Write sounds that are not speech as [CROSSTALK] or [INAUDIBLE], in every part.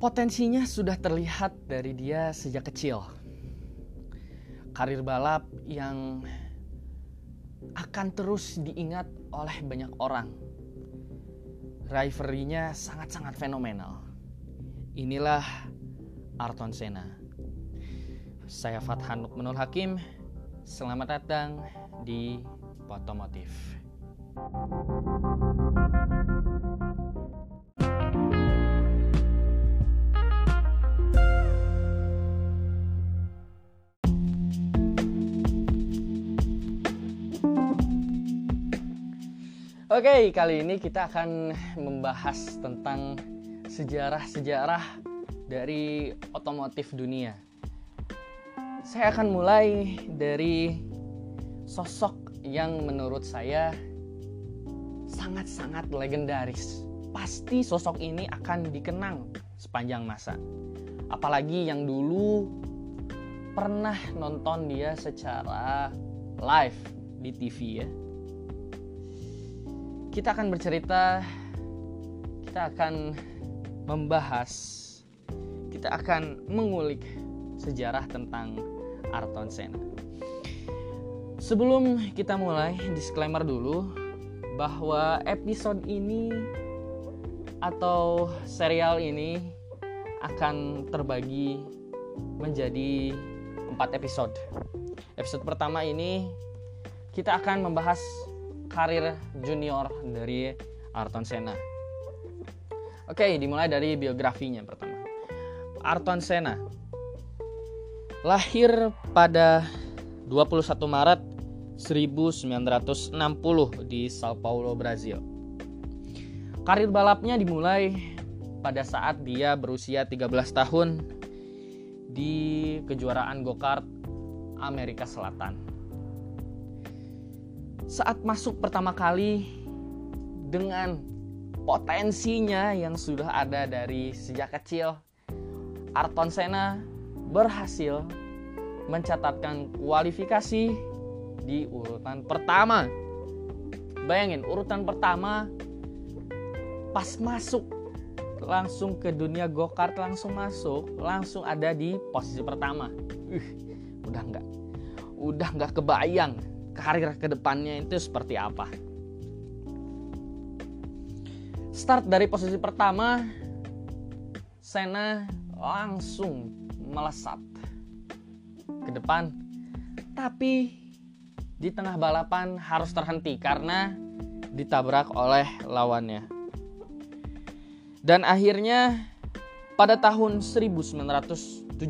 Potensinya sudah terlihat dari dia sejak kecil. Karir balap yang akan terus diingat oleh banyak orang. Rivalry-nya sangat-sangat fenomenal. Inilah Arton Senna. Saya Fathan Lukmanul Hakim. Selamat datang di Potomotif. Oke, kali ini kita akan membahas tentang sejarah-sejarah dari otomotif dunia. Saya akan mulai dari sosok yang menurut saya sangat-sangat legendaris. Pasti sosok ini akan dikenang sepanjang masa. Apalagi yang dulu pernah nonton dia secara live di TV ya kita akan bercerita, kita akan membahas, kita akan mengulik sejarah tentang Arton Senna. Sebelum kita mulai, disclaimer dulu bahwa episode ini atau serial ini akan terbagi menjadi empat episode. Episode pertama ini kita akan membahas karir junior dari Arton Senna. Oke, dimulai dari biografinya pertama. Arton Senna lahir pada 21 Maret 1960 di Sao Paulo, Brazil. Karir balapnya dimulai pada saat dia berusia 13 tahun di kejuaraan go-kart Amerika Selatan saat masuk pertama kali dengan potensinya yang sudah ada dari sejak kecil, Arton Senna berhasil mencatatkan kualifikasi di urutan pertama. Bayangin, urutan pertama pas masuk langsung ke dunia go-kart langsung masuk, langsung ada di posisi pertama. Uh, udah nggak, udah nggak kebayang karir ke depannya itu seperti apa. Start dari posisi pertama, Sena langsung melesat ke depan, tapi di tengah balapan harus terhenti karena ditabrak oleh lawannya. Dan akhirnya pada tahun 1977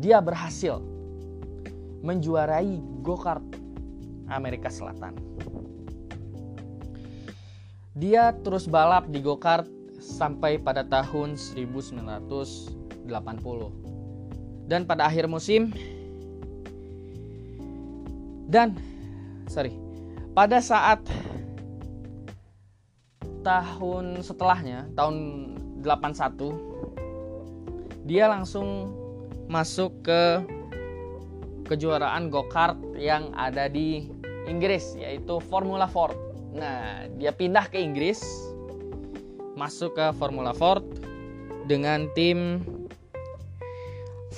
dia berhasil menjuarai go-kart Amerika Selatan. Dia terus balap di go-kart sampai pada tahun 1980. Dan pada akhir musim dan sorry, pada saat tahun setelahnya, tahun 81 dia langsung masuk ke kejuaraan go-kart yang ada di Inggris yaitu Formula Ford. Nah, dia pindah ke Inggris masuk ke Formula Ford dengan tim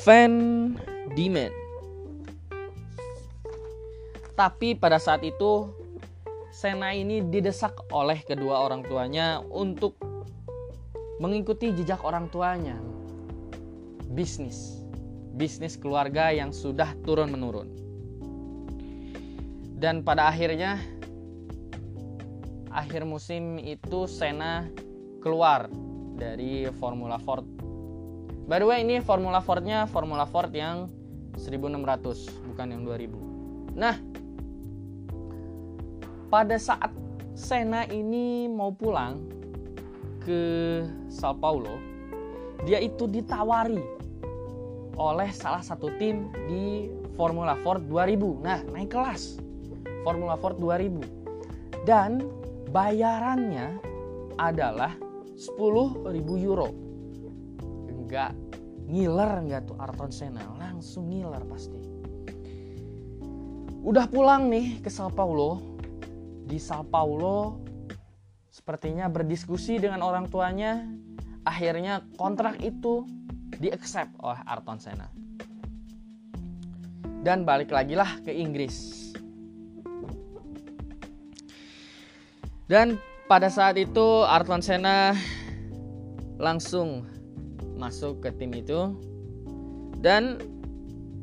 Van Diemen. Tapi pada saat itu Senna ini didesak oleh kedua orang tuanya untuk mengikuti jejak orang tuanya. Bisnis bisnis keluarga yang sudah turun-menurun. Dan pada akhirnya akhir musim itu Senna keluar dari Formula Ford. By the way ini Formula Fordnya Formula Ford yang 1600 bukan yang 2000. Nah pada saat Senna ini mau pulang ke Sao Paulo, dia itu ditawari oleh salah satu tim di Formula Ford 2000. Nah, naik kelas Formula Ford 2000. Dan bayarannya adalah 10.000 euro. Enggak ngiler enggak tuh Arton Senna, langsung ngiler pasti. Udah pulang nih ke Sao Paulo. Di Sao Paulo sepertinya berdiskusi dengan orang tuanya akhirnya kontrak itu di accept oleh Ayrton Senna. Dan balik lagi lah ke Inggris. Dan pada saat itu Ayrton Senna langsung masuk ke tim itu. Dan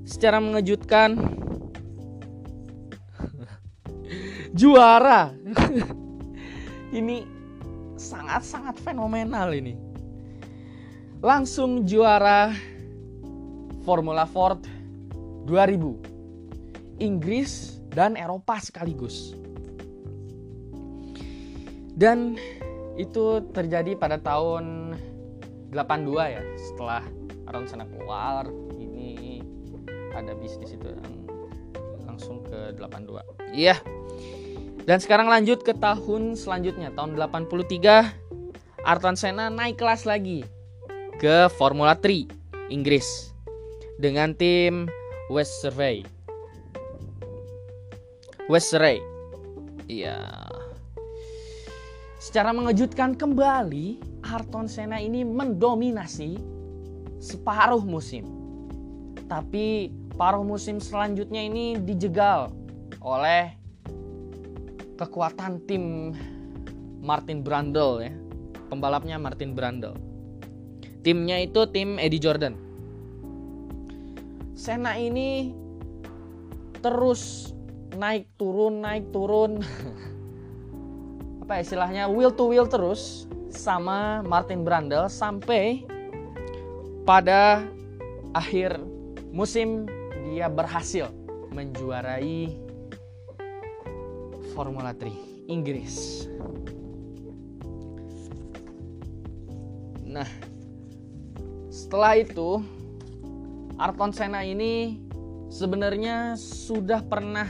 secara mengejutkan [LAUGHS] juara. [LAUGHS] Ini sangat-sangat fenomenal ini langsung juara Formula Ford 2000 Inggris dan Eropa sekaligus. Dan itu terjadi pada tahun 82 ya setelah Aaron Senna keluar ini ada bisnis itu yang langsung ke 82 iya. Dan sekarang lanjut ke tahun selanjutnya tahun 83 Ayrton Senna naik kelas lagi ke Formula 3 Inggris dengan tim West Survey West Surrey iya secara mengejutkan kembali Ayrton Senna ini mendominasi separuh musim. Tapi paruh musim selanjutnya ini dijegal oleh kekuatan tim Martin Brundle ya. Pembalapnya Martin Brundle. Timnya itu tim Eddie Jordan. Senna ini terus naik turun naik turun [LAUGHS] apa istilahnya wheel to wheel terus sama Martin Brundle sampai pada akhir musim dia berhasil menjuarai Formula 3 Inggris. Nah, setelah itu Ayrton Senna ini sebenarnya sudah pernah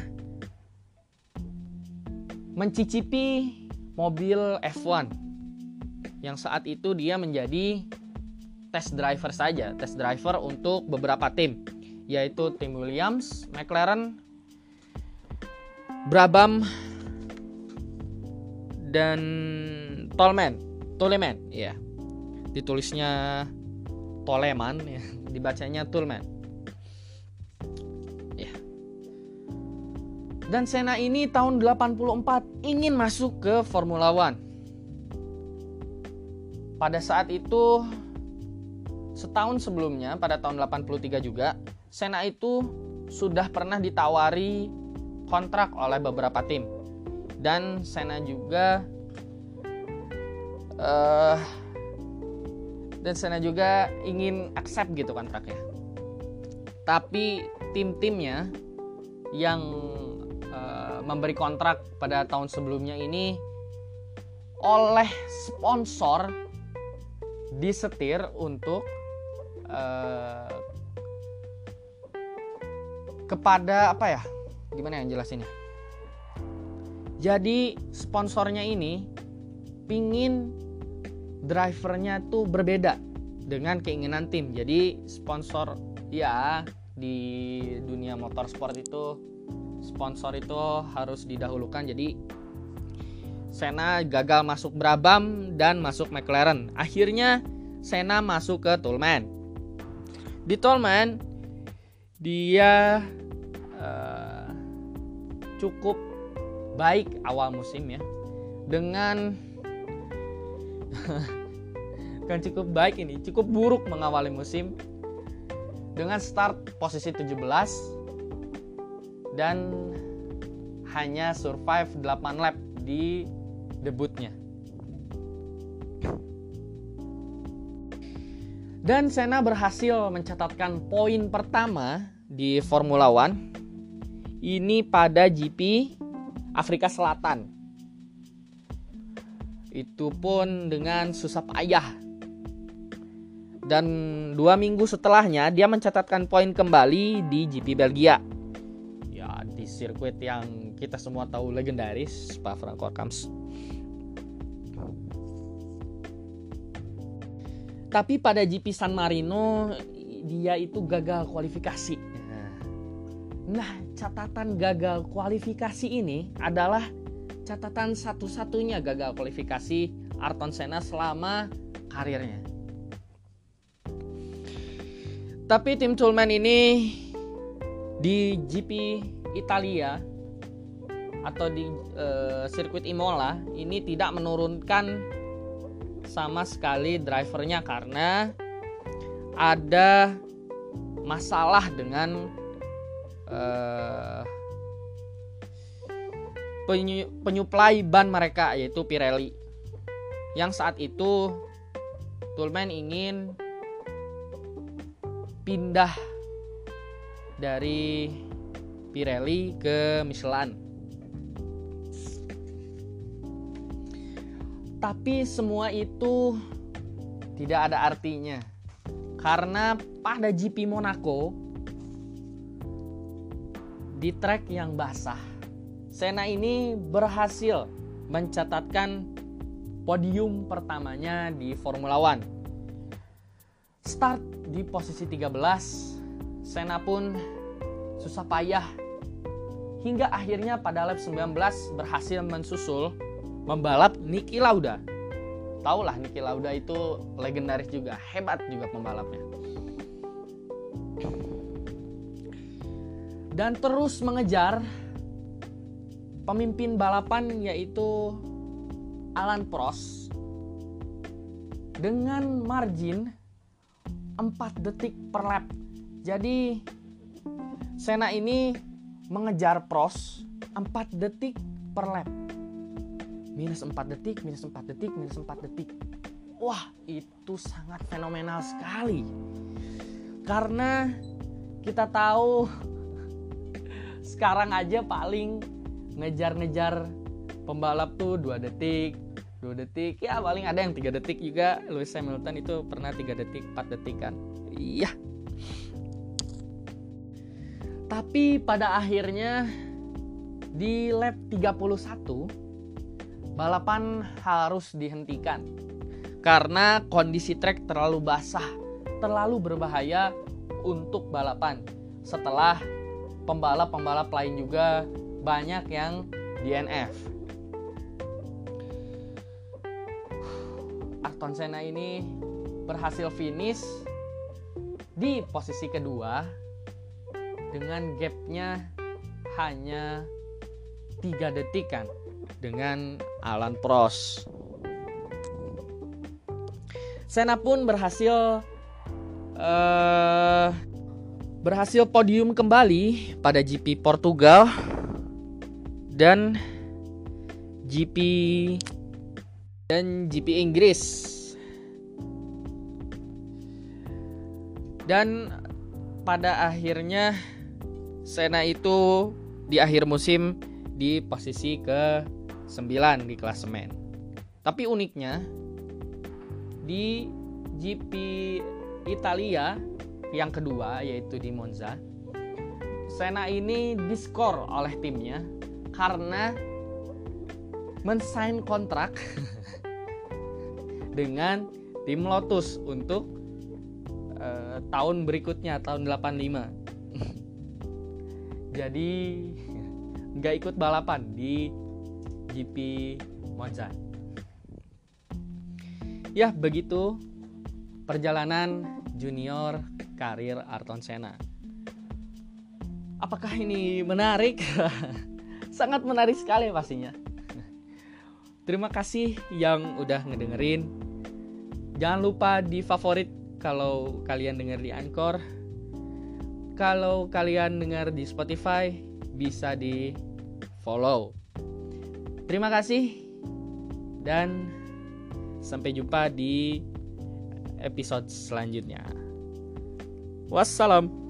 mencicipi mobil F1 yang saat itu dia menjadi test driver saja, test driver untuk beberapa tim, yaitu tim Williams, McLaren, Brabham, dan Tolman, Toleman, ya. Ditulisnya Toleman, ya. dibacanya Tolman. Ya. Dan Senna ini tahun 84 ingin masuk ke Formula One pada saat itu setahun sebelumnya pada tahun 83 juga Sena itu sudah pernah ditawari kontrak oleh beberapa tim dan Sena juga uh, dan Sena juga ingin accept gitu kontraknya tapi tim-timnya yang uh, memberi kontrak pada tahun sebelumnya ini oleh sponsor disetir untuk uh, kepada apa ya? Gimana yang jelasinnya? Jadi sponsornya ini pingin drivernya tuh berbeda dengan keinginan tim jadi sponsor ya di dunia motorsport itu sponsor itu harus didahulukan jadi Senna gagal masuk Brabham dan masuk McLaren. Akhirnya Senna masuk ke Toleman. Di Toleman dia uh, cukup baik awal musim ya. Dengan [LAUGHS] kan cukup baik ini, cukup buruk mengawali musim dengan start posisi 17 dan hanya survive 8 lap di debutnya. Dan Senna berhasil mencatatkan poin pertama di Formula One ini pada GP Afrika Selatan. Itu pun dengan susah payah. Dan dua minggu setelahnya dia mencatatkan poin kembali di GP Belgia. Ya di sirkuit yang kita semua tahu legendaris Spa Francorchamps. Tapi pada GP San Marino dia itu gagal kualifikasi. Nah, catatan gagal kualifikasi ini adalah catatan satu-satunya gagal kualifikasi Arton Senna selama karirnya. Tapi tim Toolman ini di GP Italia atau di e, sirkuit Imola ini tidak menurunkan sama sekali drivernya karena ada masalah dengan eh, uh, penyuplai ban mereka yaitu Pirelli. Yang saat itu Toolman ingin pindah dari Pirelli ke Michelin. Tapi semua itu tidak ada artinya. Karena pada GP Monaco di trek yang basah, Sena ini berhasil mencatatkan podium pertamanya di Formula One. Start di posisi 13, Sena pun susah payah hingga akhirnya pada lap 19 berhasil mensusul membalap Niki Lauda. Taulah Niki Lauda itu legendaris juga, hebat juga pembalapnya. Dan terus mengejar pemimpin balapan yaitu Alan Prost dengan margin 4 detik per lap. Jadi Sena ini mengejar Pros 4 detik per lap. Minus 4 detik, minus 4 detik, minus 4 detik. Wah, itu sangat fenomenal sekali. Karena kita tahu [LAUGHS] sekarang aja paling ngejar-ngejar pembalap tuh 2 detik, 2 detik. Ya paling ada yang tiga detik juga. Lewis Hamilton itu pernah tiga detik 4 detik kan. Iya. Tapi pada akhirnya di lap 31 balapan harus dihentikan. Karena kondisi trek terlalu basah terlalu berbahaya untuk balapan. Setelah pembalap-pembalap lain juga banyak yang DNF Ayrton Senna ini berhasil finish di posisi kedua dengan gapnya hanya tiga detik kan dengan Alan Prost. Senna pun berhasil uh, berhasil podium kembali pada GP Portugal dan GP dan GP Inggris. Dan pada akhirnya Sena itu di akhir musim di posisi ke 9 di klasemen. Tapi uniknya di GP Italia yang kedua yaitu di Monza, Sena ini diskor oleh timnya karena mensign kontrak [LAUGHS] dengan tim Lotus untuk uh, tahun berikutnya tahun 85 [LAUGHS] jadi nggak ikut balapan di GP Monza. Ya begitu perjalanan junior karir Arton Senna. Apakah ini menarik [LAUGHS] sangat menarik sekali pastinya terima kasih yang udah ngedengerin Jangan lupa di favorit kalau kalian dengar di Anchor. Kalau kalian dengar di Spotify, bisa di follow. Terima kasih dan sampai jumpa di episode selanjutnya. Wassalam.